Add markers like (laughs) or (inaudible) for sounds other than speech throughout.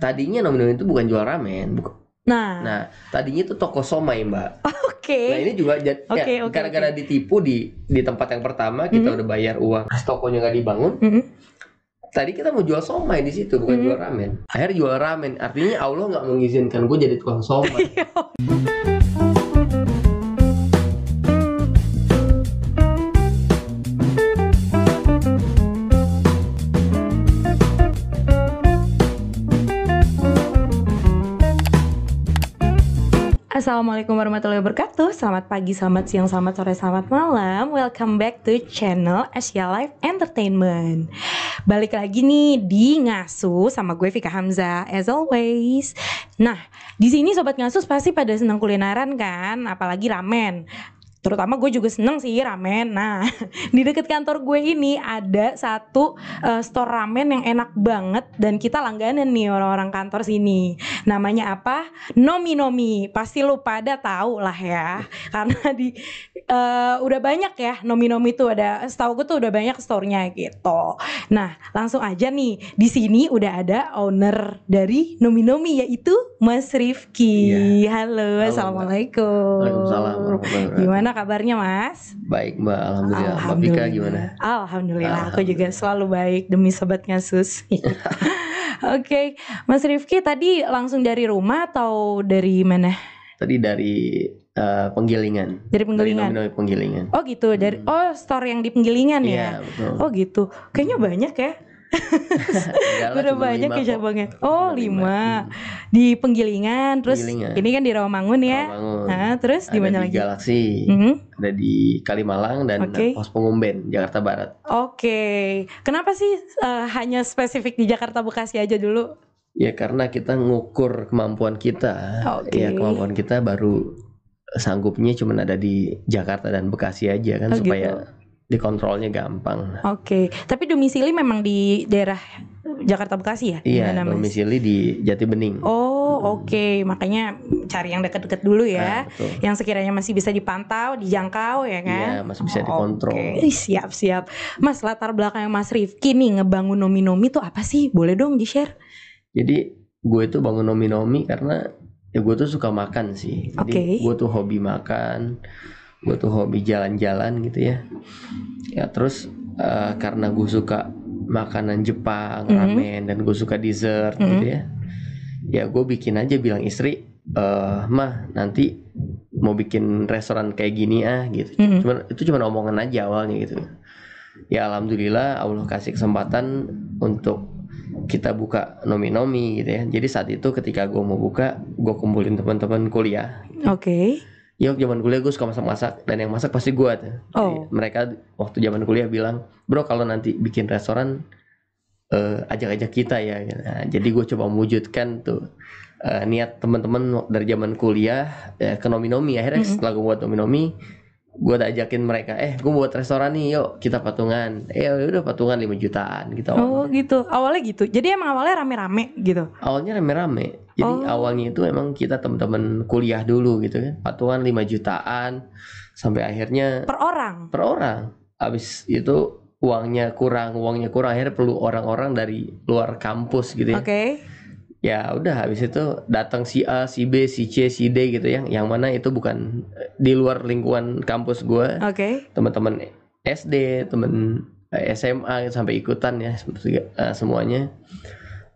tadinya nomi-nomi itu bukan jual ramen. bukan- Nah, Nah, tadinya itu toko somai, Mbak. (laughs) oke. Nah, ini juga jad- Oke, ya, oke, gara-gara ditipu di di tempat yang pertama kita Mhm. udah bayar uang, terus tokonya nggak dibangun. Mm-mm. Tadi kita mau jual somai di situ, bukan Mhm. jual ramen. Akhirnya jual ramen. Artinya Allah nggak mengizinkan gue jadi tukang somai. (laughs) Assalamualaikum warahmatullahi wabarakatuh. Selamat pagi, selamat siang, selamat sore, selamat malam. Welcome back to channel Asia Life Entertainment. Balik lagi nih di Ngasu sama gue Vika Hamza As always. Nah, di sini Sobat Ngasus pasti pada senang kulineran kan? Apalagi ramen Terutama gue juga seneng sih ramen Nah, (laughs) di deket kantor gue ini ada satu eh, store ramen yang enak banget Dan kita langganan nih orang-orang kantor sini Namanya apa? Nomi Nomi pasti lu pada tahu lah ya (laughs) karena di eh, udah banyak ya Nomi Nomi itu ada setahu gue tuh udah banyak store-nya gitu. Nah langsung aja nih di sini udah ada owner dari Nomi Nomi yaitu Mas Rifki. Halo, Halo, assalamualaikum. Waalaikumsalam wabarakatuh. Gimana kabarnya Mas? Baik, Mbak. Alhamdulillah. Mbak Vika gimana? Alhamdulillah, aku juga selalu baik demi sobat ngasus. (laughs) Oke, Mas Rifki tadi langsung dari rumah atau dari mana? Tadi dari eh, penggilingan. Dari Dari penggilingan. nomi-nomi penggilingan. Oh gitu, dari oh store yang di penggilingan ya. Iya, betul. Oh gitu. Kayaknya banyak ya. Udah banyak lima ya cabangnya. Oh, Cuma lima. Di penggilingan, terus Penggilingan. ini kan di Rawamangun ya. Rawamangun. Nah, terus di Ada mana di lagi? Galaksi, Mhm. ada di Kalimalang dan Oke. Pos Pengumben, Jakarta Barat. Oke. Kenapa sih eh, hanya spesifik di Jakarta Bekasi aja dulu? Ya karena kita ngukur kemampuan kita. Oke. Ya kemampuan kita baru sanggupnya cuma ada di Jakarta dan Bekasi aja kan Oh, supaya gitu. Dikontrolnya gampang. Oke. Tapi domisili memang di daerah Jakarta Bekasi ya? Iya, Gimana, Mas? domisili di Jati Bening. Oh, oke. Makanya cari yang dekat-dekat dulu ya. Nah, betul. yang sekiranya masih bisa dipantau, dijangkau ya kan? Iya, masih bisa dikontrol. Oke, Ih, siap siap. Mas latar belakang Mas Rifki nih ngebangun nomi-nomi tuh apa sih? Boleh dong di share? Jadi gue tuh bangun nomi-nomi karena ya gue tuh suka makan sih. Jadi Oke. gue tuh hobi makan, gue tuh hobi jalan-jalan gitu ya. Ya terus eh, karena gue suka makanan Jepang, Mhm. ramen dan gue suka dessert Mhm. gitu ya. Ya gue bikin aja bilang istri, eh mah nanti mau bikin restoran kayak gini ah gitu. Mhm. Cuman itu cuma omongan aja awalnya gitu. Ya alhamdulillah Allah kasih kesempatan untuk kita buka nomi-nomi gitu ya. Jadi saat itu ketika gue mau buka, gue kumpulin teman-teman kuliah. Oke. Ya zaman kuliah gue suka masak-masak dan yang masak pasti gue tuh. Jadi Oh. mereka waktu zaman kuliah bilang, bro kalau nanti bikin restoran eh, ajak-ajak kita ya. Nah, jadi gue coba mewujudkan tuh eh, niat teman-teman dari zaman kuliah eh, ke nomi-nomi. Akhirnya Mhm. setelah gue buat nomi-nomi, gue ajakin mereka, eh gue buat restoran nih, yuk kita patungan. Eh udah patungan 5 jutaan gitu. Oh gitu. Awalnya gitu. Jadi emang awalnya rame-rame gitu. Awalnya rame-rame. Jadi Oh. awalnya itu emang kita teman-teman kuliah dulu gitu kan. Patungan 5 jutaan sampai akhirnya Per orang. per orang. Habis itu uangnya kurang, uangnya kurang akhirnya perlu orang-orang dari luar kampus gitu ya. Oke. Ya udah habis itu datang si A, si B, si C, si D gitu ya. Yang mana itu bukan eh, di luar lingkungan kampus gua. Oke. Teman-teman SD, temen eh, SMA gitu, sampai ikutan ya eh, semuanya.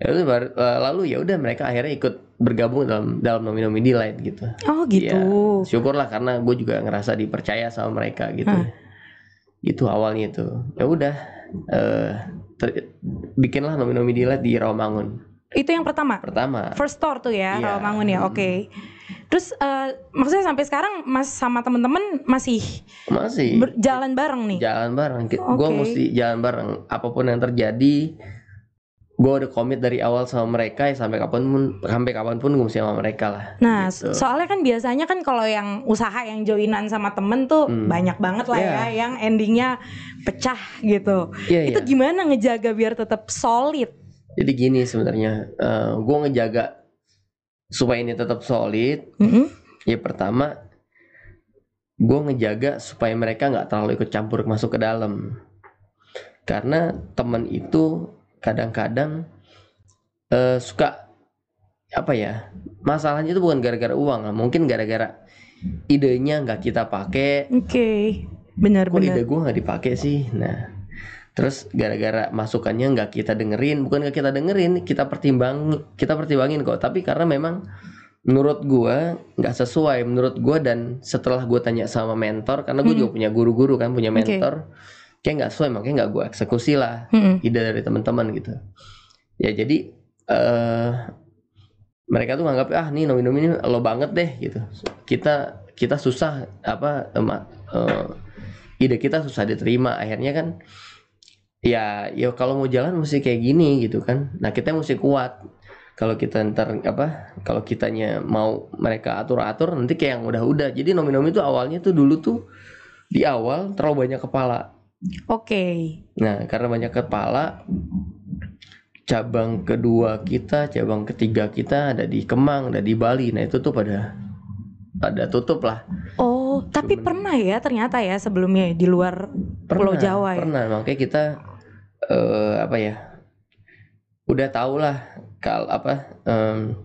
Ya baru- lalu ya udah mereka akhirnya ikut bergabung dalam dalam nomi-nomi Delight gitu. Oh gitu. Iya. Syukurlah karena gue juga ngerasa dipercaya sama mereka gitu. Hah. Itu awalnya itu. Ya udah ter- bikinlah nomi-nomi Delight di Rawamangun Itu yang pertama. pertama. First store tuh ya, Iya. Rawamangun ya. Oke. Terus eh, maksudnya sampai sekarang Mas sama temen-temen masih Masih berjalan bareng nih. jalan bareng. Gue Oke. mesti jalan bareng. Apa pun yang terjadi, gue udah komit dari awal sama mereka ya sampai kapan pun sampai kapan pun gue mesti sama mereka lah. Nah, Gitu. soalnya kan biasanya kan kalau yang usaha yang joinan sama temen tuh Hmm. banyak banget lah Iya. ya yang endingnya pecah gitu. Iya Itu iya. gimana ngejaga biar tetap solid? Jadi gini sebenarnya, gue ngejaga supaya ini tetap solid. Mm-mm. Ya pertama, gue ngejaga supaya mereka nggak terlalu ikut campur masuk ke dalam. Karena teman itu kadang-kadang eh, suka apa ya masalahnya itu bukan gara-gara uang lah mungkin gara-gara idenya nggak kita pakai Oke. Benar kok benar. ide gue nggak dipakai sih nah terus gara-gara masukannya nggak kita dengerin bukan nggak kita dengerin kita pertimbang kita pertimbangin kok. Tapi karena memang menurut gua nggak sesuai menurut gua dan setelah gue tanya sama mentor karena gue Hmm. juga punya guru-guru kan punya mentor kayak nggak sesuai makanya nggak gue eksekusi lah Mm-mm. ide dari teman-teman gitu. Ya jadi eh mereka tuh nganggap ah nih nomi-nomi ini lo banget deh gitu. Kita kita susah apa em, eh, ide kita susah diterima. Akhirnya kan ya ya kalau mau jalan mesti kayak gini gitu kan nah kita mesti kuat kalau kita ntar apa kalau kitanya mau mereka atur-atur nanti kayak yang udah-udah jadi nomi-nomi itu awalnya tuh dulu tuh di awal terlalu banyak kepala Oke. Nah, karena banyak kepala, cabang kedua kita, cabang ketiga kita ada di Kemang, ada di Bali. Nah, itu tuh pada pada tutup lah. Oh, tapi Cuman- pernah ya ternyata ya sebelumnya di luar Pulau Jawa ya? Pernah, makanya kita eh apa ya? Udah tau lah kal apa em,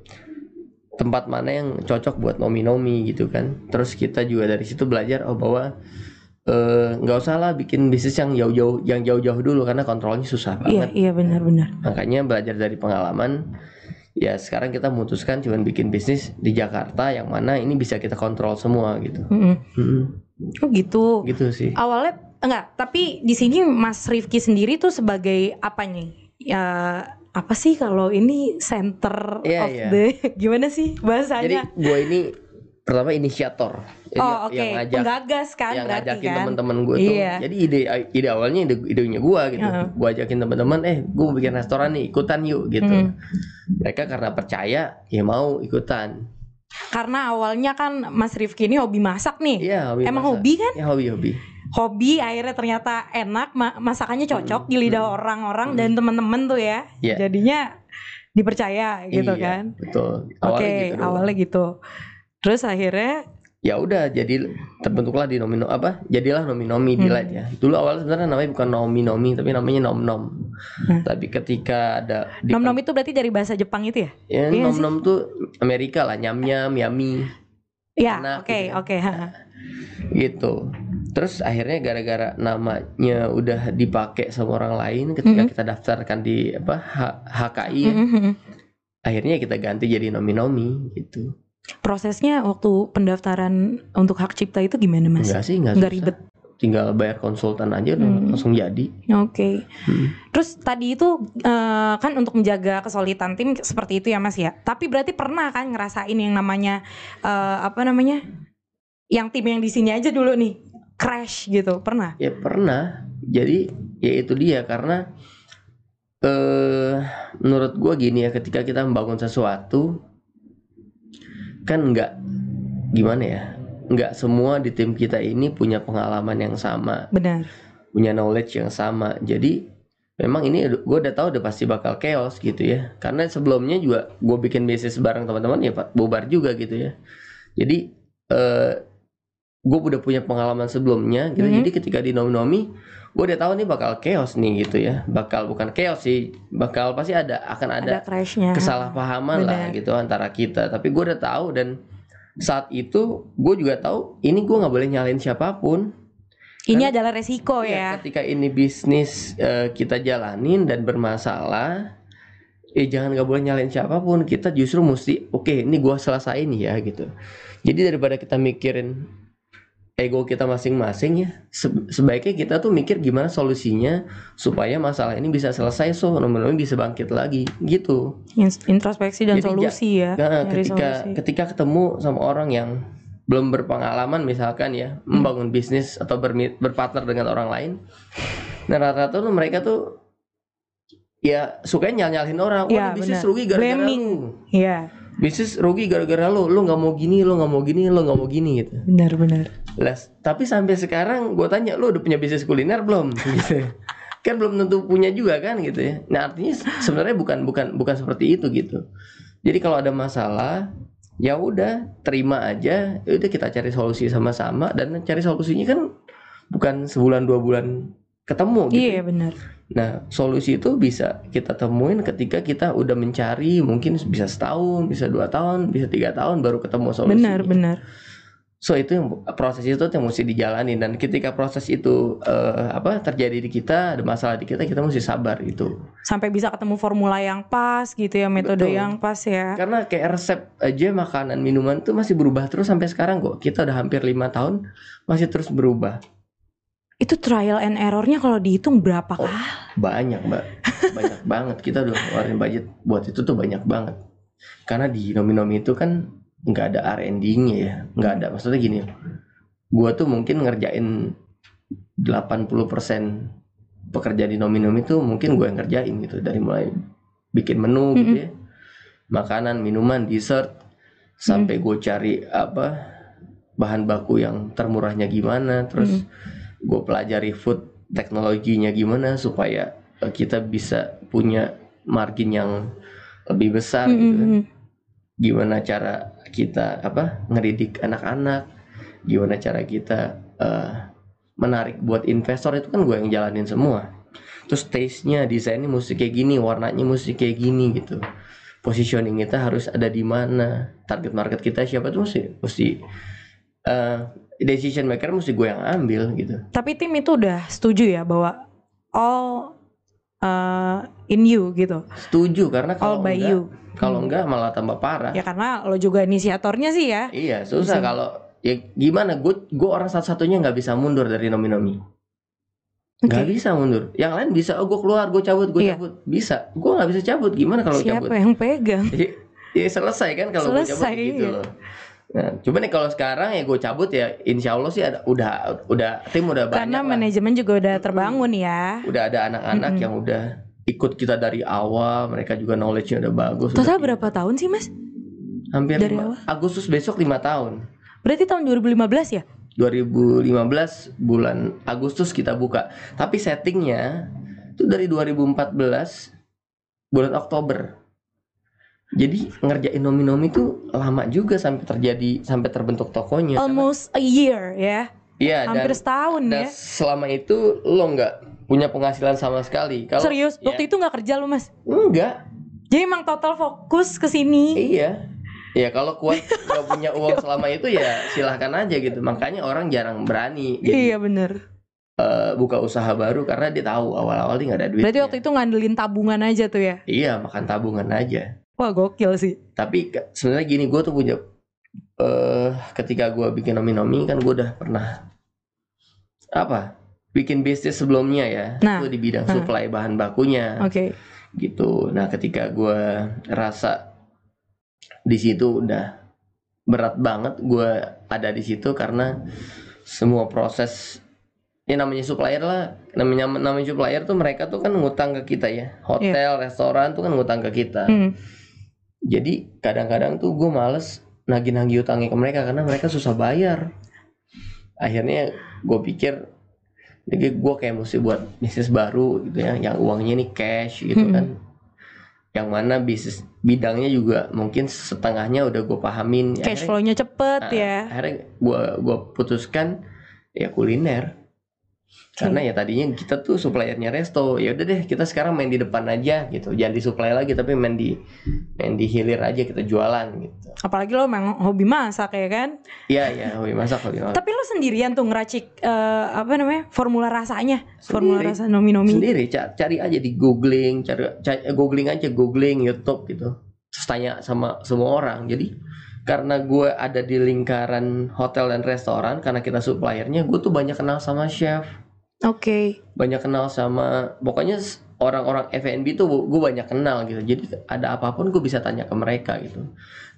tempat mana yang cocok buat nomi-nomi gitu kan. Terus kita juga dari situ belajar oh bahwa eh, nggak usah lah bikin bisnis yang jauh-jauh yang jauh-jauh dulu karena kontrolnya susah banget. Iya, iya benar-benar. Makanya belajar dari pengalaman ya sekarang kita memutuskan cuman bikin bisnis di Jakarta yang mana ini bisa kita kontrol semua gitu. Mm-mm. Mm-mm, Oh gitu. gitu sih. Awalnya enggak, tapi di sini Mas Rifki sendiri tuh sebagai apa nih? Ya apa sih kalau ini center Iya, of iya. the (laughs) gimana sih Jadi bahasanya? gue ini pertama inisiator. Jadi oh oke, yang ngajak penggagas kan yang berarti ngajakin kan? teman-teman gue tuh. Iya. Jadi ide ide awalnya ide idenya gue gitu. Heeh. Gue ajakin teman-teman, eh gue mau bikin restoran nih, ikutan yuk gitu. Mm. Mereka karena percaya ya mau ikutan. Karena awalnya kan Mas Rifki ini hobi masak nih. Iya, hobi Emang masak. hobi kan? Ya hobi-hobi. Hobi akhirnya ternyata enak, ma- masakannya cocok di lidah Mm. orang-orang Mm. dan teman-teman tuh ya. Iya. Jadinya dipercaya gitu Iya, kan. Betul. Oke, Awalnya gitu awalnya gitu. Terus akhirnya ya udah jadi terbentuklah di nomino apa jadilah nomi-nomi Hmm. Light ya dulu awalnya sebenarnya namanya bukan nomi-nomi tapi namanya nom-nom Hmm. tapi ketika ada di nom-nom itu berarti dari bahasa Jepang itu ya? ya, iya sih. nom-nom tuh Amerika lah nyam-nyam yami Ya, oke, gitu ya. oke. ha. gitu terus akhirnya gara-gara namanya udah dipakai sama orang lain ketika Mhm. kita daftarkan di apa H- HKI ya, Mhm. akhirnya kita ganti jadi nomi-nomi gitu Prosesnya waktu pendaftaran untuk hak cipta itu gimana mas? enggak sih enggak, Nggak susah. ribet. tinggal bayar konsultan aja udah Hmm. langsung jadi Oke. Hmm. Terus tadi itu eh, kan untuk menjaga kesulitan tim seperti itu ya mas ya. Tapi berarti pernah kan ngerasain yang namanya eh, apa namanya? Yang tim yang di sini aja dulu nih crash gitu. Pernah? Ya pernah. Jadi ya itu dia karena eh menurut gua gini ya ketika kita membangun sesuatu kan nggak gimana ya nggak semua di tim kita ini punya pengalaman yang sama Benar. punya knowledge yang sama jadi memang ini gue udah tahu udah pasti bakal chaos gitu ya karena sebelumnya juga gue bikin bisnis bareng teman-teman ya Pak bubar juga gitu ya jadi eh gue udah punya pengalaman sebelumnya gitu Mhm. jadi ketika di nomi gue udah tahu nih bakal chaos nih gitu ya bakal bukan chaos sih bakal pasti ada akan Ada, ada crashnya. kesalahpahaman lah Benar. gitu antara kita tapi gue udah tahu dan saat itu gue juga tahu ini gue nggak boleh nyalain siapa pun Ini Kan- adalah resiko Iya, ya. ketika ini bisnis eh, kita jalanin dan bermasalah, eh jangan nggak boleh nyalain siapa pun. Kita justru mesti, oke, ini gua selesain ya gitu. Jadi daripada kita mikirin ego kita masing-masing ya, se- sebaiknya kita tuh mikir gimana solusinya supaya masalah ini bisa selesai, so nomor bisa bangkit lagi gitu. Introspeksi dan Jadi solusi ya. Nah, ketika solusi. ketika ketemu sama orang yang belum berpengalaman misalkan ya Hmm. membangun bisnis atau bermi- berpartner dengan orang lain, nah rata-rata tuh mereka tuh ya sukanya nyal nyalin orang, wah ini bisnis rugi gara-gara Blaming. Iya, bisnis rugi gara-gara lu, lu nggak mau gini, lu nggak mau gini, lu nggak mau gini gitu. benar-benar. Lah, tapi sampai sekarang gue tanya lu udah punya bisnis kuliner belum? (laughs) Gitu. kan belum tentu punya juga kan gitu ya. Nah artinya se- sebenarnya bukan bukan bukan seperti itu gitu. Jadi kalau ada masalah ya udah terima aja, ya udah kita cari solusi sama-sama dan cari solusinya kan bukan sebulan dua bulan ketemu gitu. Iya benar. Nah, solusi itu bisa kita temuin ketika kita udah mencari mungkin bisa setahun, bisa dua tahun, bisa tiga tahun baru ketemu solusi. Benar, benar. So itu yang proses itu yang mesti dijalani dan ketika proses itu eh, apa terjadi di kita ada masalah di kita kita mesti sabar gitu. Sampai bisa ketemu formula yang pas gitu ya, metode Betul. yang pas ya. Karena kayak resep aja makanan minuman tuh masih berubah terus sampai sekarang kok. Kita udah hampir lima tahun masih terus berubah. Itu trial and errornya kalau dihitung berapa Oh. kah? Banyak mbak, banyak (laughs) banget. Kita udah ngeluarin budget buat itu tuh banyak banget. Karena di nomi-nomi itu kan nggak ada R&D-nya ya, nggak ada. Maksudnya gini, gua tuh mungkin ngerjain 80% pekerja di nomi-nomi tuh mungkin gue yang ngerjain gitu dari mulai bikin menu gitu Mm-mm. ya, makanan, minuman, dessert, sampai gue cari apa bahan baku yang termurahnya gimana, terus gue pelajari food teknologinya gimana supaya eh, kita bisa punya margin yang lebih besar gitu kan. Gimana cara kita apa ngedidik anak-anak, gimana cara kita eh, menarik buat investor itu kan gue yang jalanin semua. Terus taste-nya, desainnya mesti kayak gini, warnanya mesti kayak gini gitu. Positioning kita harus ada di mana, target market kita siapa tuh mesti mesti eh, decision maker mesti gue yang ambil gitu. Tapi tim itu udah setuju ya bahwa all uh, in you gitu. Setuju karena All kalau by enggak, you. kalau enggak malah tambah parah. Ya karena lo juga inisiatornya sih ya. Iya susah kalau ya gimana gue gue orang satu-satunya nggak bisa mundur dari nomi-nomi nggak bisa mundur yang lain bisa oh gue keluar gue cabut gue Iya. cabut bisa gue nggak bisa cabut gimana kalau Siapa cabut yang pegang? (laughs) ya, ya selesai kan kalau gue cabut gitu iya. loh nah coba nih kalau sekarang ya gue cabut ya insya Allah sih ada udah udah tim udah banyak Karena lah. manajemen juga udah terbangun ya. udah ada anak-anak Mm-mm. yang udah ikut kita dari awal mereka juga knowledge-nya udah bagus Total udah berapa tahun sih mas? hampir dari lima- Agustus besok lima tahun Berarti tahun 2015 ya? 2015 bulan Agustus kita buka. Tapi settingnya itu dari 2014 bulan Oktober. Jadi ngerjain nomi-nomi itu lama juga sampai terjadi sampai terbentuk tokonya. Karena- Almost a year ya. Iya dan, Hampir setahun dan ya. selama itu lo nggak punya penghasilan sama sekali. Kalau Serius, ya, waktu itu nggak kerja lu mas? enggak, Jadi emang total fokus ke sini. iya. Ya kalau kuat nggak punya uang selama itu ya silahkan aja gitu. Makanya orang jarang berani gitu. Iya bener. eh, buka usaha baru karena dia tahu awal-awal dia nggak ada duit. Berarti waktu itu ngandelin tabungan aja tuh ya? Iya makan tabungan aja. Wah gokil sih. Tapi sebenarnya gini gue tuh punya eh ketika gue bikin nomi-nomi kan gue udah pernah apa bikin bisnis sebelumnya ya Nah, itu di bidang nah. supply bahan bakunya Oke. gitu. Nah ketika gue rasa di situ udah berat banget gue ada di situ karena semua proses ya namanya supplier lah namanya namanya supplier tuh mereka tuh kan ngutang ke kita ya hotel restoran tuh kan ngutang ke kita Hmm. Jadi kadang-kadang tuh gue males nagih-nagih utangnya ke mereka karena mereka susah bayar akhirnya gue pikir jadi gue kayak mesti buat bisnis baru gitu ya yang uangnya nih cash gitu Hmm. kan yang mana bisnis bidangnya juga mungkin setengahnya udah gue pahamin Cash flow-nya cepet Nah, ya. akhirnya gue gua putuskan ya kuliner karena ya tadinya kita tuh suppliernya resto ya udah deh kita sekarang main di depan aja gitu. Jangan di supply lagi tapi main di main di hilir aja kita jualan gitu. Apalagi lo emang hobi masak ya kan? iya ya hobi masak hobi masak. Tapi lo sendirian tuh ngeracik eh, apa namanya formula rasanya, formula Sendiri. rasa nomi-nomi. sendiri ca- cari aja di googling cari, cari googling aja googling YouTube gitu. Terus tanya sama semua orang. Jadi karena gue ada di lingkaran hotel dan restoran karena kita suppliernya gue tuh banyak kenal sama chef. Oke. banyak kenal sama pokoknya orang-orang F&B tuh gue banyak kenal gitu. Jadi ada apa pun gue bisa tanya ke mereka gitu.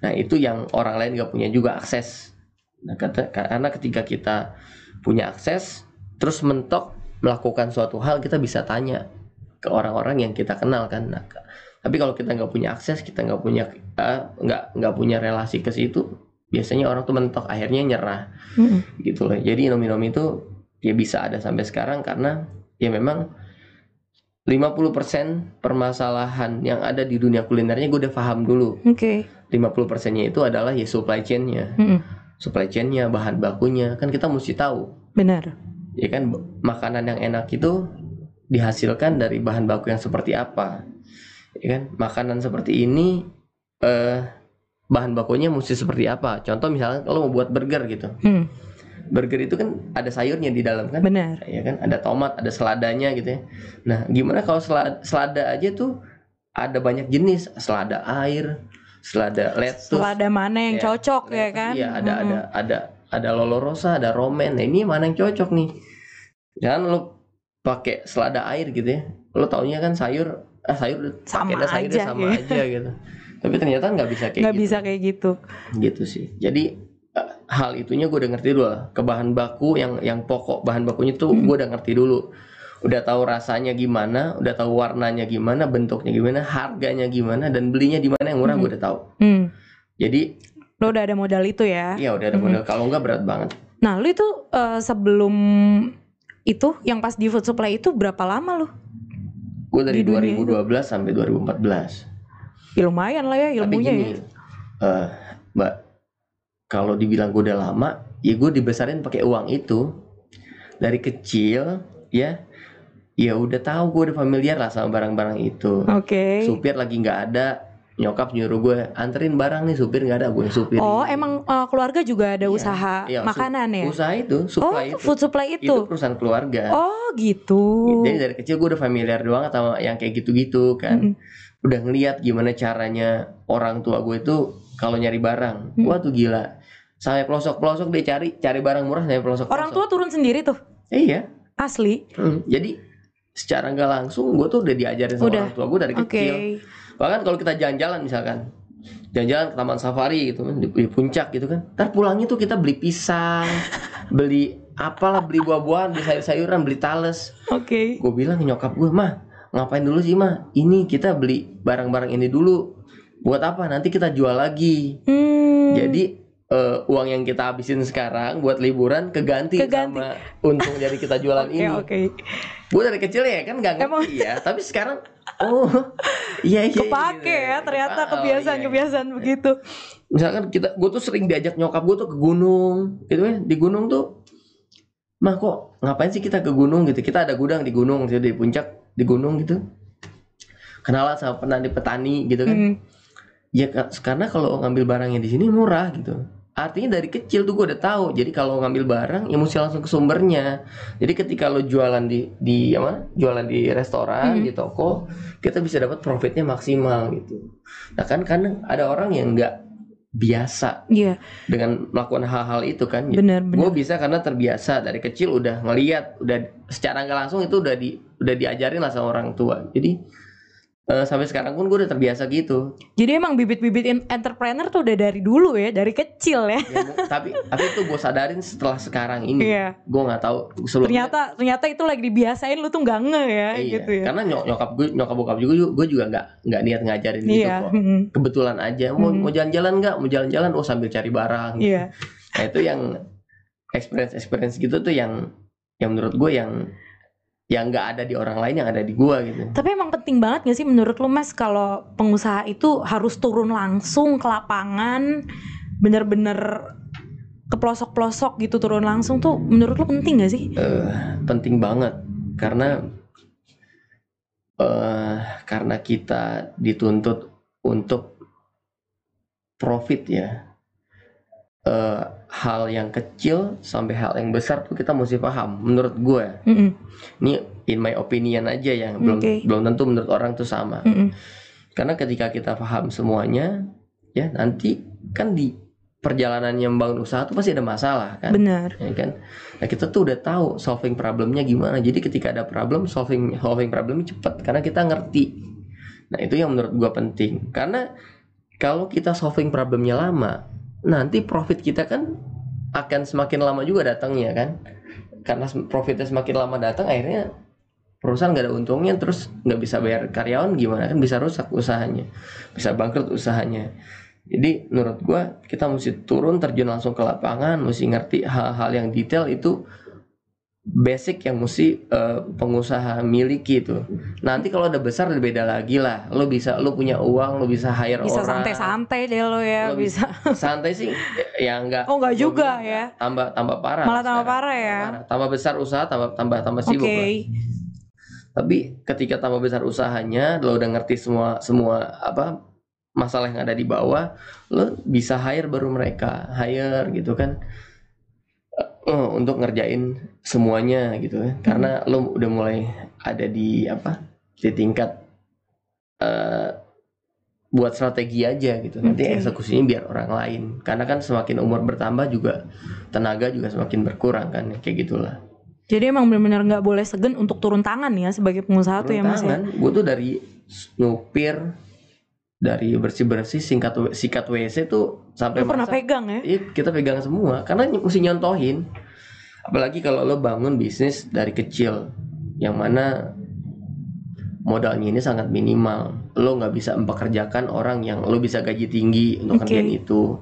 Nah itu yang orang lain gak punya juga akses. Nah kata, karena ketika kita punya akses terus mentok melakukan suatu hal kita bisa tanya ke orang-orang yang kita kenal kan. Nah, tapi kalau kita nggak punya akses kita nggak punya eh, nggak nggak punya relasi ke situ biasanya orang tuh mentok akhirnya nyerah Mm-mm. gitu loh. Jadi nomi-nomi itu ya bisa ada sampai sekarang karena ya memang 50% permasalahan yang ada di dunia kulinernya gue udah paham dulu. Oke. 50 persennya itu adalah ya supply chain-nya. Mm-mm. Supply chain-nya, bahan bakunya. Kan kita mesti tahu. Benar. Ya kan makanan yang enak itu dihasilkan dari bahan baku yang seperti apa ya kan? Makanan seperti ini eh bahan bakunya mesti seperti apa? Contoh misalnya kalau mau buat burger gitu. Hmm, burger itu kan ada sayurnya di dalam kan? Benar. ya kan? Ada tomat ada seladanya gitu ya. Nah gimana kalau selada, selada aja tuh ada banyak jenis. Selada air selada lettuce. Selada mana yang Ya, cocok ya kan? iya ada Mm-mm. ada ada ada lolorosa ada romen. Nah ini mana yang cocok nih? Jangan lo pakai selada air gitu ya. Lo taunya kan sayur ah sayur Sama sayurnya aja, sama ya. aja (laughs) gitu tapi ternyata nggak bisa kayak Nggak gitu bisa kayak gitu. gitu sih jadi eh, hal itunya gue udah ngerti dulu lah ke bahan baku yang yang pokok bahan bakunya tuh Hmm. gue udah ngerti dulu udah tahu rasanya gimana udah tahu warnanya gimana bentuknya gimana harganya gimana dan belinya di mana yang murah Hmm. gue udah tahu Hmm. jadi Lo udah ada modal itu ya. ya udah ada Hmm. modal kalau nggak berat banget Nah, lu itu eh, sebelum itu yang pas di food supply itu berapa lama lu? Gue dari Di dunia 2012 sampai 2014 Ya lumayan lah ya tapi ilmunya gini ya. eh, mbak kalau dibilang gue udah lama ya gue dibesarin pakai uang itu dari kecil ya ya udah tahu gue udah familiar lah sama barang-barang itu Oke. supir lagi nggak ada nyokap nyuruh gue anterin barang nih supir nggak ada gue supir Oh, emang eh, keluarga juga ada Iya, usaha iya, makanan ya? usaha itu Oh, supply itu food supply itu itu. perusahaan keluarga Oh, gitu. jadi dari kecil gue udah familiar banget sama yang kayak gitu-gitu kan Mm-mm. udah ngeliat gimana caranya orang tua gue itu kalau nyari barang Hmm. wah tuh gila sampai pelosok pelosok dia cari cari barang murah sampai pelosok Orang tua turun sendiri tuh. iya Asli. Hmm, jadi secara nggak langsung gue tuh udah diajarin sama Udah. orang tua gue dari Oke. kecil bahkan kalau kita jalan-jalan misalkan jalan-jalan ke taman safari gitu kan di, di puncak gitu kan ntar pulangnya tuh kita beli pisang (laughs) beli apalah beli buah-buahan beli sayur-sayuran beli tales Oke. gue bilang nyokap gue mah ngapain dulu sih mah ini kita beli barang-barang ini dulu buat apa nanti kita jual lagi Hmm. jadi eh, uang yang kita habisin sekarang buat liburan keganti, Keganti. sama untung dari kita jualan (laughs) Oke, ini oke. gue dari kecil ya kan Emang- ngerti ya tapi sekarang oh iya iya Kepake gitu. ya ternyata Oh, iya. kebiasaan-kebiasaan begitu. misalkan kita gue tuh sering diajak nyokap gue tuh ke gunung gitu ya di gunung tuh mah kok ngapain sih kita ke gunung gitu kita ada gudang di gunung gitu di puncak di gunung gitu kenalan sama petani petani gitu kan Hmm. ya ka- karena kalau ngambil barangnya di sini murah gitu artinya dari kecil tuh gue udah tahu. Jadi kalau ngambil barang ya mesti langsung ke sumbernya. Jadi ketika lo jualan di di apa jualan di restoran Hmm. di toko kita bisa dapat profitnya maksimal gitu. Nah kan kadang ada orang yang nggak biasa Iya, dengan melakukan hal-hal itu kan. Benar gue benar. bisa karena terbiasa. Dari kecil udah ngeliat udah secara nggak langsung itu udah di udah diajarin lah sama orang tua. Jadi eh, sampai sekarang pun gue udah terbiasa gitu Jadi emang bibit-bibit entrepreneur tuh udah dari dulu ya, dari kecil ya. Ya, tapi tapi itu gue sadarin setelah sekarang ini Iya. gue nggak tahu sebelumnya Ternyata ternyata itu lagi dibiasain lu tuh nggak nge ya iya, gitu ya. karena nyok- nyokap gue nyokap bokap juga gue juga nggak nggak niat ngajarin gitu Iya. kok hmm, kebetulan aja mau Hmm. mau jalan-jalan nggak mau jalan-jalan oh sambil cari barang Iya. nah itu yang experience experience gitu tuh yang yang menurut gue yang yang nggak ada di orang lain yang ada di gue gitu. Tapi emang penting banget gak sih menurut lu Mas kalau pengusaha itu harus turun langsung ke lapangan bener-bener ke pelosok-pelosok gitu turun langsung tuh menurut lu penting gak sih? Eh, penting banget. Karena eh karena kita dituntut untuk profit ya eh hal yang kecil sampai hal yang besar tuh kita mesti paham menurut gue. Ini in my opinion aja yang belum Oke. belum tentu menurut orang tuh sama. Mm-mm. karena ketika kita paham semuanya ya nanti kan di perjalanan yang membangun usaha tuh pasti ada masalah kan? Benar. ya kan? Nah kita tuh udah tahu solving problemnya gimana. Jadi ketika ada problem solving solving problemnya cepat karena kita ngerti. Nah itu yang menurut gua penting. Karena kalau kita solving problemnya lama nanti profit kita kan akan semakin lama juga datangnya kan? Karena profitnya semakin lama datang akhirnya perusahaan nggak ada untungnya terus nggak bisa bayar karyawan gimana? Kan bisa rusak usahanya bisa bangkrut usahanya. Jadi menurut gua kita mesti turun terjun langsung ke lapangan mesti ngerti hal-hal yang detail itu basic yang mesti eh, pengusaha miliki itu nanti kalau udah besar udah beda lagi lah lo bisa lo punya uang lo bisa hire Bisa orang santai-santai deh lo ya, Lo bisa. santai sih ya enggak Oh nggak gua juga bilang ya. tambah tambah parah Malah tambah sekarang. parah ya. Tambah parah. tambah besar usaha tambah tambah tambah Oke. sibuk lah. Tapi ketika tambah besar usahanya, lo udah ngerti semua semua apa masalah yang ada di bawah, lo bisa hire baru mereka, hire gitu kan. Eh, untuk ngerjain semuanya gitu kan. Karena lo udah mulai ada di apa? di tingkat eh buat strategi aja gitu. Nanti eksekusinya biar orang lain. Karena kan semakin umur bertambah juga tenaga juga semakin berkurang kan kayak gitulah. Jadi emang benar-benar nggak boleh segen untuk turun tangan ya sebagai pengusaha tuh ya mas ya. gue tuh dari nyupir dari bersih bersih singkat sikat WC tuh sampai pernah pegang ya? Iya, kita pegang semua karena mesti nyontohin. Apalagi kalau lo bangun bisnis dari kecil, yang mana modalnya ini sangat minimal. Lo nggak bisa mempekerjakan orang yang lo bisa gaji tinggi untuk Oke. kerjaan itu.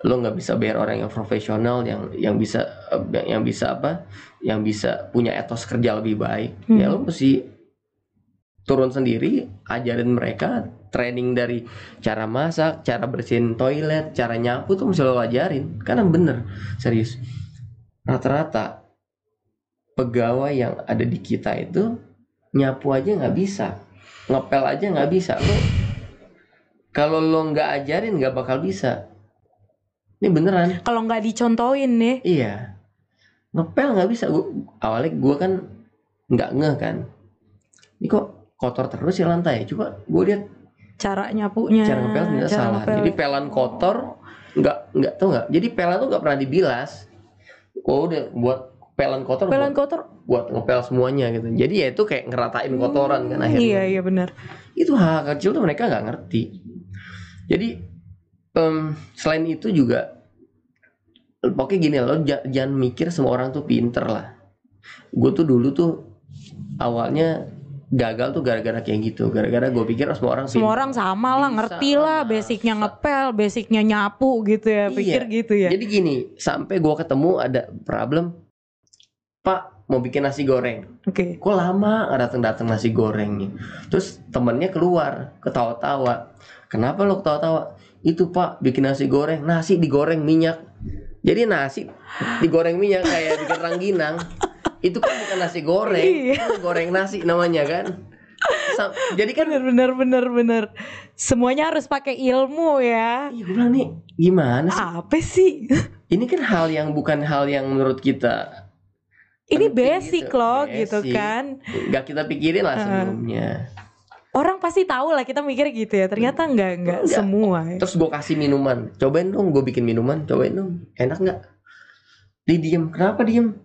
Lo nggak bisa bayar orang yang profesional yang yang bisa eh, yang, bisa apa? Yang bisa punya etos kerja lebih baik. Ya lo Hmm. mesti turun sendiri, ajarin mereka training dari cara masak, cara bersihin toilet, cara nyapu tuh mesti lo ajarin. Karena bener, serius. Rata-rata pegawai yang ada di kita itu nyapu aja nggak bisa, ngepel aja nggak bisa. Lo kalau lo nggak ajarin nggak bakal bisa. Ini beneran. Kalau nggak dicontohin nih, Iya. Ngepel nggak bisa. Gua, awalnya gue kan nggak ngeh kan. Ini kok kotor terus ya lantai. Coba gue lihat cara nyapunya, cara ngepel cara salah. ngepel. Jadi pelan kotor nggak nggak tahu nggak. Jadi pelan tuh nggak pernah dibilas. Oh udah buat pelan kotor pelan buat, kotor. buat ngepel semuanya gitu. Jadi ya itu kayak ngeratain kotoran kan akhirnya. Iya iya benar. Itu hal kecil tuh mereka nggak ngerti. Jadi em, selain itu juga pokoknya gini lo ja- jangan mikir semua orang tuh pinter lah. Gue tuh dulu tuh awalnya gagal tuh gara-gara kayak gitu. Gara-gara gue pikir semua orang Semua orang sama lah, Bisa ngerti lah, lah, basicnya ngepel, basicnya nyapu gitu ya, Iya. pikir gitu ya. Jadi gini, sampai gue ketemu ada problem, Pak mau bikin nasi goreng. Oke. Kok lama nggak datang-datang nasi gorengnya? Terus temennya keluar, ketawa-tawa. Kenapa lo ketawa-tawa? Itu Pak bikin nasi goreng, nasi digoreng minyak. Jadi nasi digoreng minyak kayak bikin rangginang. (laughs) Itu kan bukan nasi goreng, Iya. itu goreng nasi namanya kan. Sa- Jadi kan Bener bener bener bener. Semuanya harus pakai ilmu ya. Iya gue bilang nih gimana sih? Apa sih? Ini kan hal yang bukan hal yang menurut kita Ini Penting basic gitu, loh gitu basic. kan. nggak kita pikirin lah Heeh. sebelumnya. Orang pasti tahu lah kita mikir gitu ya. Ternyata enggak Enggak. semua. ya. Terus gue kasih minuman, cobain dong, gue bikin minuman, cobain dong, enak nggak? Dia diem, kenapa diem?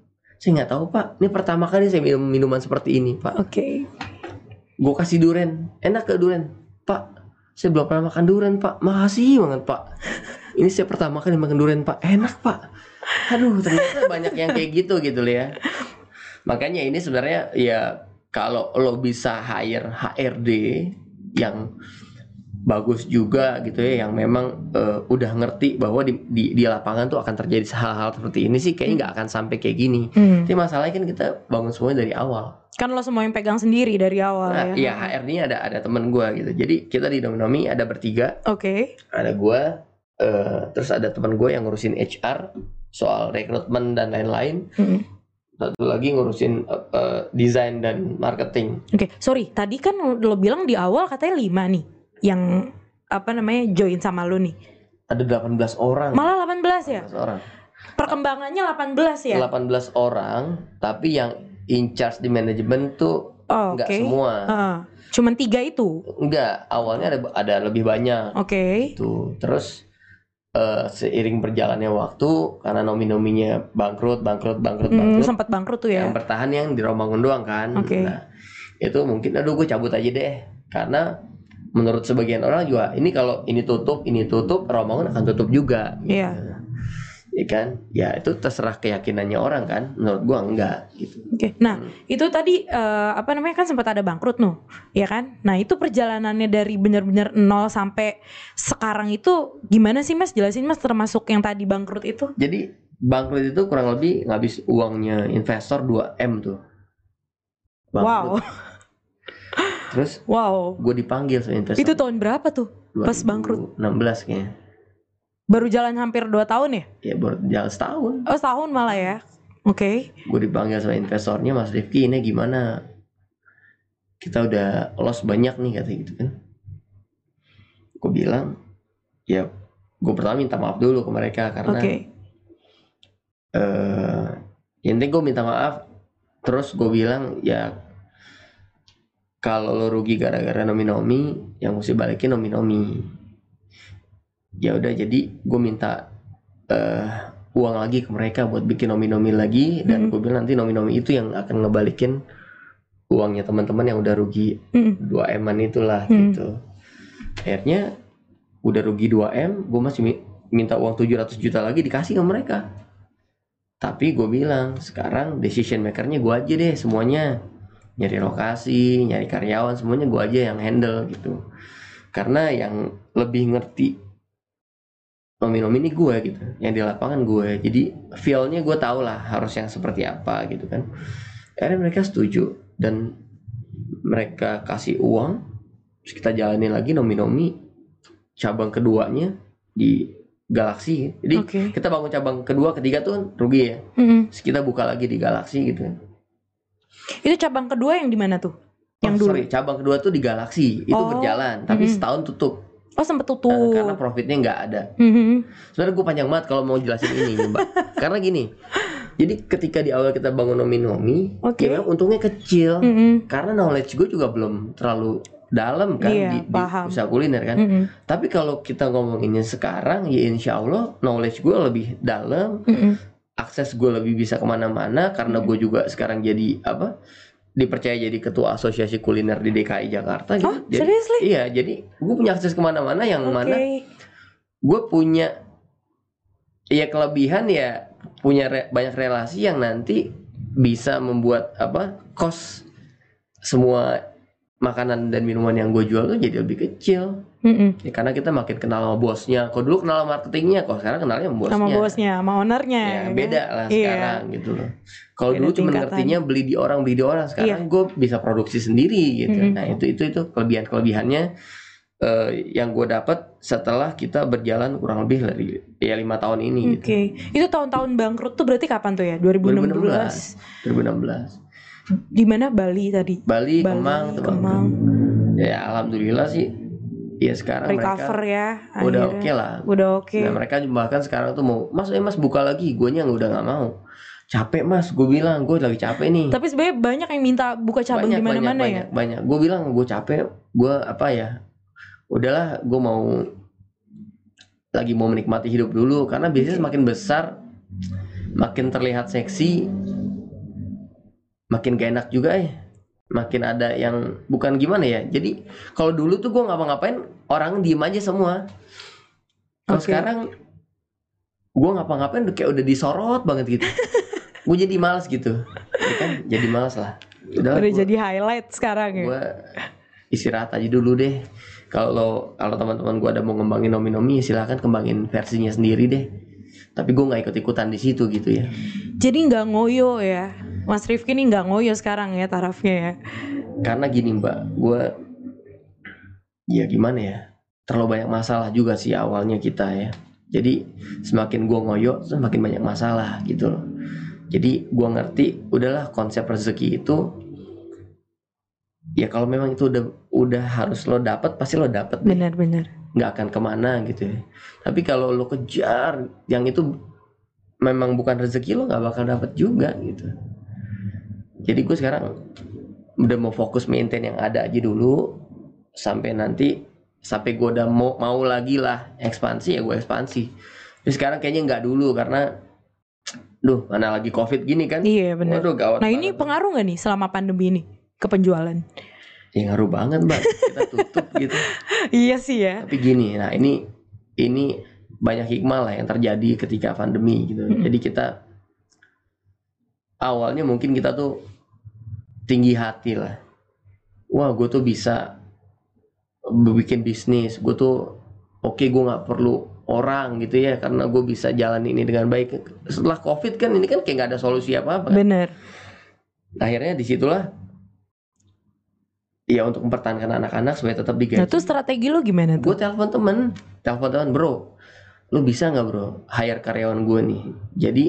Saya nggak tahu pak, ini pertama kali saya minum minuman seperti ini pak. Oke. Gue kasih duren, enak ke duren? Pak, saya belum pernah makan duren pak, makasih banget pak. Ini saya pertama kali makan duren pak, enak pak. Aduh ternyata banyak yang kayak gitu gitu ya. Makanya ini sebenarnya ya kalau lo bisa hire HRD yang bagus juga gitu ya yang memang eh, udah ngerti bahwa di, di di lapangan tuh akan terjadi hal-hal seperti ini sih kayaknya nggak akan sampai kayak gini. Hmm. Tapi masalahnya kan kita bangun semuanya dari awal. Kan lo semua yang pegang sendiri dari awal Nah, ya. iya HRD-nya ada ada temen gua gitu. Jadi kita di Dominomi ada bertiga, Oke. ada gua, eh, terus ada teman gue yang ngurusin HR soal rekrutmen dan lain-lain. Mm. Satu lagi ngurusin eh, eh, desain dan marketing. Oke, sorry. Tadi kan lo bilang di awal katanya lima nih yang apa namanya join sama lo nih. Ada 18 orang. Malah 18 ya? 18 orang. Perkembangannya 18 ya? 18 orang, tapi yang in charge di manajemen tuh Oh, Oke. enggak semua. Heeh. Cuman tiga itu. Enggak, awalnya ada ada lebih banyak Oke. tuh. Terus eh, seiring berjalannya waktu karena nomi-nominya bangkrut, bangkrut, bangkrut, Hmm, bangkrut. sempat bangkrut tuh Yang ya. bertahan yang di Romangun doang kan. Oke. Nah, itu mungkin aduh gue cabut aja deh. Karena menurut sebagian orang juga ini kalau ini tutup, ini tutup, Romangun akan tutup juga. gitu. Iya. Ya kan? Ya itu terserah keyakinannya orang kan. Menurut gua enggak gitu. Oke. Nah, Hmm. itu tadi eh, apa namanya kan sempat ada bangkrut nuh, ya kan? Nah, itu perjalanannya dari benar-benar nol sampai sekarang itu gimana sih Mas? Jelasin Mas termasuk yang tadi bangkrut itu. Jadi bangkrut itu kurang lebih ngabis uangnya investor 2M tuh. Wow. Terus Wow. gue dipanggil sama investor. Itu tahun berapa tuh? pas bangkrut. 16 kayaknya. Baru jalan hampir 2 tahun ya? Ya baru jalan setahun. Oh, setahun malah ya. Oke. Gue dipanggil sama investornya Mas Rifki ini gimana? kita udah loss banyak nih kata gitu kan gue bilang ya gue pertama minta maaf dulu ke mereka karena Oke. eh yang penting gue minta maaf terus gue bilang ya kalau lo rugi gara-gara nomi-nomi yang mesti balikin nomi-nomi ya udah jadi gue minta eh uang lagi ke mereka buat bikin nomi-nomi lagi dan Mhm. gue bilang nanti nomi-nomi itu yang akan ngebalikin uangnya teman-teman yang udah rugi Mm-mm. 2 m itulah Hmm. gitu akhirnya udah rugi 2 m gue masih mi- minta uang 700 juta lagi dikasih ke mereka tapi gue bilang sekarang decision makernya gue aja deh semuanya nyari lokasi nyari karyawan semuanya gue aja yang handle gitu. Karena yang lebih ngerti nomi-nomi ini gue gitu yang di lapangan gue jadi feelnya gue tau lah harus yang seperti apa gitu kan. Akhirnya mereka setuju dan mereka kasih uang terus kita jalanin lagi nomi-nomi cabang keduanya di Galaxy jadi Oke. kita bangun cabang kedua ketiga tuh kan rugi ya. Mm-mm. terus kita buka lagi di Galaxy gitu kan Itu cabang kedua yang di mana tuh? Yang Oh, dulu. sorry cabang kedua tuh di Galaxy itu Oh, berjalan tapi mm-mm. setahun tutup Oh sempet eh, tutup. karena profitnya nggak ada Mhm. sebenarnya gue panjang banget kalau mau jelasin ini (laughs) mbak karena gini jadi ketika di awal kita bangun nomi-nomi Oke. ya memang untungnya kecil Mhm. karena knowledge gue juga belum terlalu dalam kan Iya, di, di usaha kuliner kan Mhm. tapi kalau kita ngomonginnya sekarang ya insya Allah knowledge gue lebih dalam Mhm. Akses gue lebih bisa ke mana-mana karena gue juga sekarang jadi apa dipercaya jadi ketua asosiasi kuliner di DKI Jakarta gitu Oh jadi, seriously? iya jadi gue punya akses ke mana-mana yang Oke. mana gue punya ya kelebihan ya punya re- banyak relasi yang nanti bisa membuat apa kos semua makanan dan minuman yang gue jual tuh jadi lebih kecil Mhm. ya, karena kita makin kenal sama bosnya kok dulu kenal sama marketingnya kok sekarang kenalnya sama bosnya Sama bosnya, sama ownernya. ya kan? beda lah Iya. sekarang gitu loh kalau dulu cuma ngertinya beli di orang beli di orang sekarang gue bisa produksi sendiri gitu Mhm. nah itu itu itu kelebihan kelebihannya eh, yang gue dapat setelah kita berjalan kurang lebih dari ya lima tahun ini Oke, gitu itu tahun-tahun bangkrut tuh berarti kapan tuh ya? 2016. 2016 Di mana Bali tadi? Bali, Bali, Kemang. Kemang. ya alhamdulillah sih ya sekarang Recover mereka ya. udah oke lah Udah oke. Nah mereka bahkan sekarang tuh mau Mas eh mas buka lagi Gue nya udah nggak mau Capek mas Gue bilang gue lagi capek nih Tapi sebenarnya banyak yang minta buka cabang di mana-mana ya. banyak, banyak. Gue bilang gue capek Gue apa ya Udahlah gue mau Lagi mau menikmati hidup dulu Karena bisnis Oke. makin besar Makin terlihat seksi Makin gak enak juga ya Makin ada yang Bukan gimana ya. Jadi kalau dulu tuh gue ngapa-ngapain Orang diem aja semua. Kalau Oke. sekarang Gue ngapa-ngapain udah kayak udah disorot banget gitu. (laughs) Gue jadi males gitu. Ya kan Jadi males lah. Udah, Udah gua- jadi highlight sekarang ya. gue istirahat aja dulu deh. Kalau kalau teman-teman gue ada mau ngembangin nomi-nomi silahkan kembangin versinya sendiri deh. Tapi gue nggak ikut ikutan di situ gitu ya. Jadi nggak ngoyo ya. Mas Rifki nih nggak ngoyo sekarang ya tarafnya ya. karena gini mbak gue ya gimana ya terlalu banyak masalah juga sih awalnya kita ya jadi semakin gue ngoyo semakin banyak masalah gitu loh jadi gue ngerti udahlah konsep rezeki itu ya kalau memang itu udah udah harus lo dapat pasti lo dapat deh Benar-benar. nggak akan ke mana gitu ya. Tapi kalau lo kejar yang itu memang bukan rezeki lo nggak bakal dapat juga gitu. Jadi gue sekarang udah mau fokus maintain yang ada aja dulu sampai nanti sampai gue udah mau mau lagi lah ekspansi ya gue ekspansi. Tapi sekarang kayaknya nggak dulu karena duh mana lagi covid gini kan. Iya benar. Waduh gawat. Nah ini banget. pengaruh nggak nih selama pandemi ini ke penjualan? ya ngaruh banget mbak kita tutup (laughs) gitu. iya sih ya. Tapi gini, nah ini ini banyak hikmah lah yang terjadi ketika pandemi gitu. Mm-mm. Jadi kita awalnya mungkin kita tuh tinggi hati lah. Wah, gue tuh bisa bikin bisnis. Gue tuh oke, gue nggak perlu orang gitu ya, karena gue bisa jalan ini dengan baik. Setelah covid kan ini kan kayak nggak ada solusi apa apa. Bener. Akhirnya di situlah ya untuk mempertahankan anak-anak supaya tetap digaji. Nah tuh strategi lo gimana gue tuh? telepon temen telepon temen bro lu bisa nggak bro hire karyawan gue nih jadi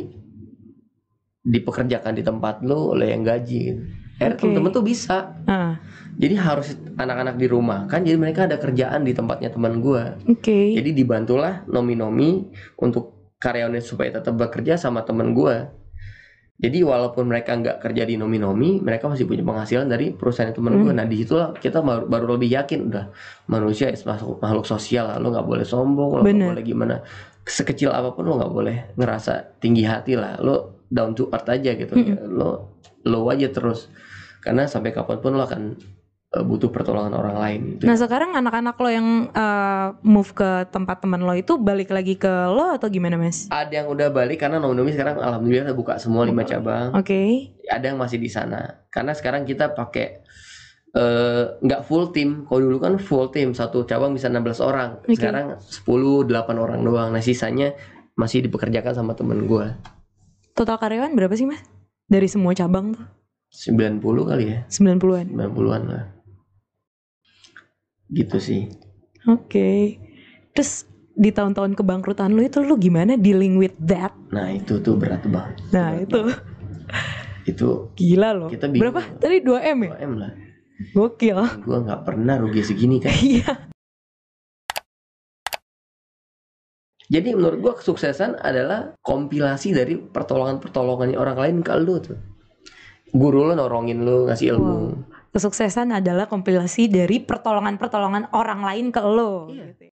dipekerjakan di tempat lu oleh yang gaji gitu. Akhirnya Oke. temen-temen tuh bisa. Ah, jadi harus anak-anak di rumah. Kan jadi mereka ada kerjaan di tempatnya teman gua. Oke. jadi dibantulah nomi-nomi untuk karyawannya supaya tetap bekerja sama temen gua. Jadi walaupun mereka nggak kerja di nomi-nomi mereka masih punya penghasilan dari perusahaan temen gua. Hmm. nah di situlah kita baru, baru lebih yakin. Udah manusia is makhluk, makhluk sosial. Lah lo nggak boleh sombong lo nggak boleh gimana. Sekecil apa pun lo nggak boleh ngerasa tinggi hati lah. Lo down to earth aja gitu. Mm-mm. lo lo aja terus karena sampai kapan pun lo akan eh, butuh pertolongan orang lain gitu. Nah sekarang anak-anak lo yang eh, move ke tempat teman lo itu balik lagi ke lo atau gimana mas? ada yang udah balik karena nomi-nomi sekarang alhamdulillah udah buka semua lima cabang Oke. ada yang masih di sana karena sekarang kita pakai eh, nggak full tim kalau dulu kan full tim satu cabang bisa 16 orang Oke. sekarang 10 8 orang doang nah sisanya masih dipekerjakan sama temen gua Total karyawan berapa sih mas? Dari semua cabang tuh? 90 kali ya 90-an. 90-an lah gitu sih Oke. Terus di tahun-tahun kebangkrutan lo itu lo gimana dealing with that? nah itu tuh berat banget Nah itu itu gila loh. Kita bingung. Berapa? Tadi 2 m ya? 2M lah Gokil. gua nggak pernah rugi segini kan Iya. Jadi menurut gua kesuksesan adalah kompilasi dari pertolongan-pertolongannya orang lain ke lu tuh. Guru lo norongin lu ngasih ilmu. Kesuksesan adalah kompilasi dari pertolongan-pertolongan orang lain ke lo. Iya. gitu ya.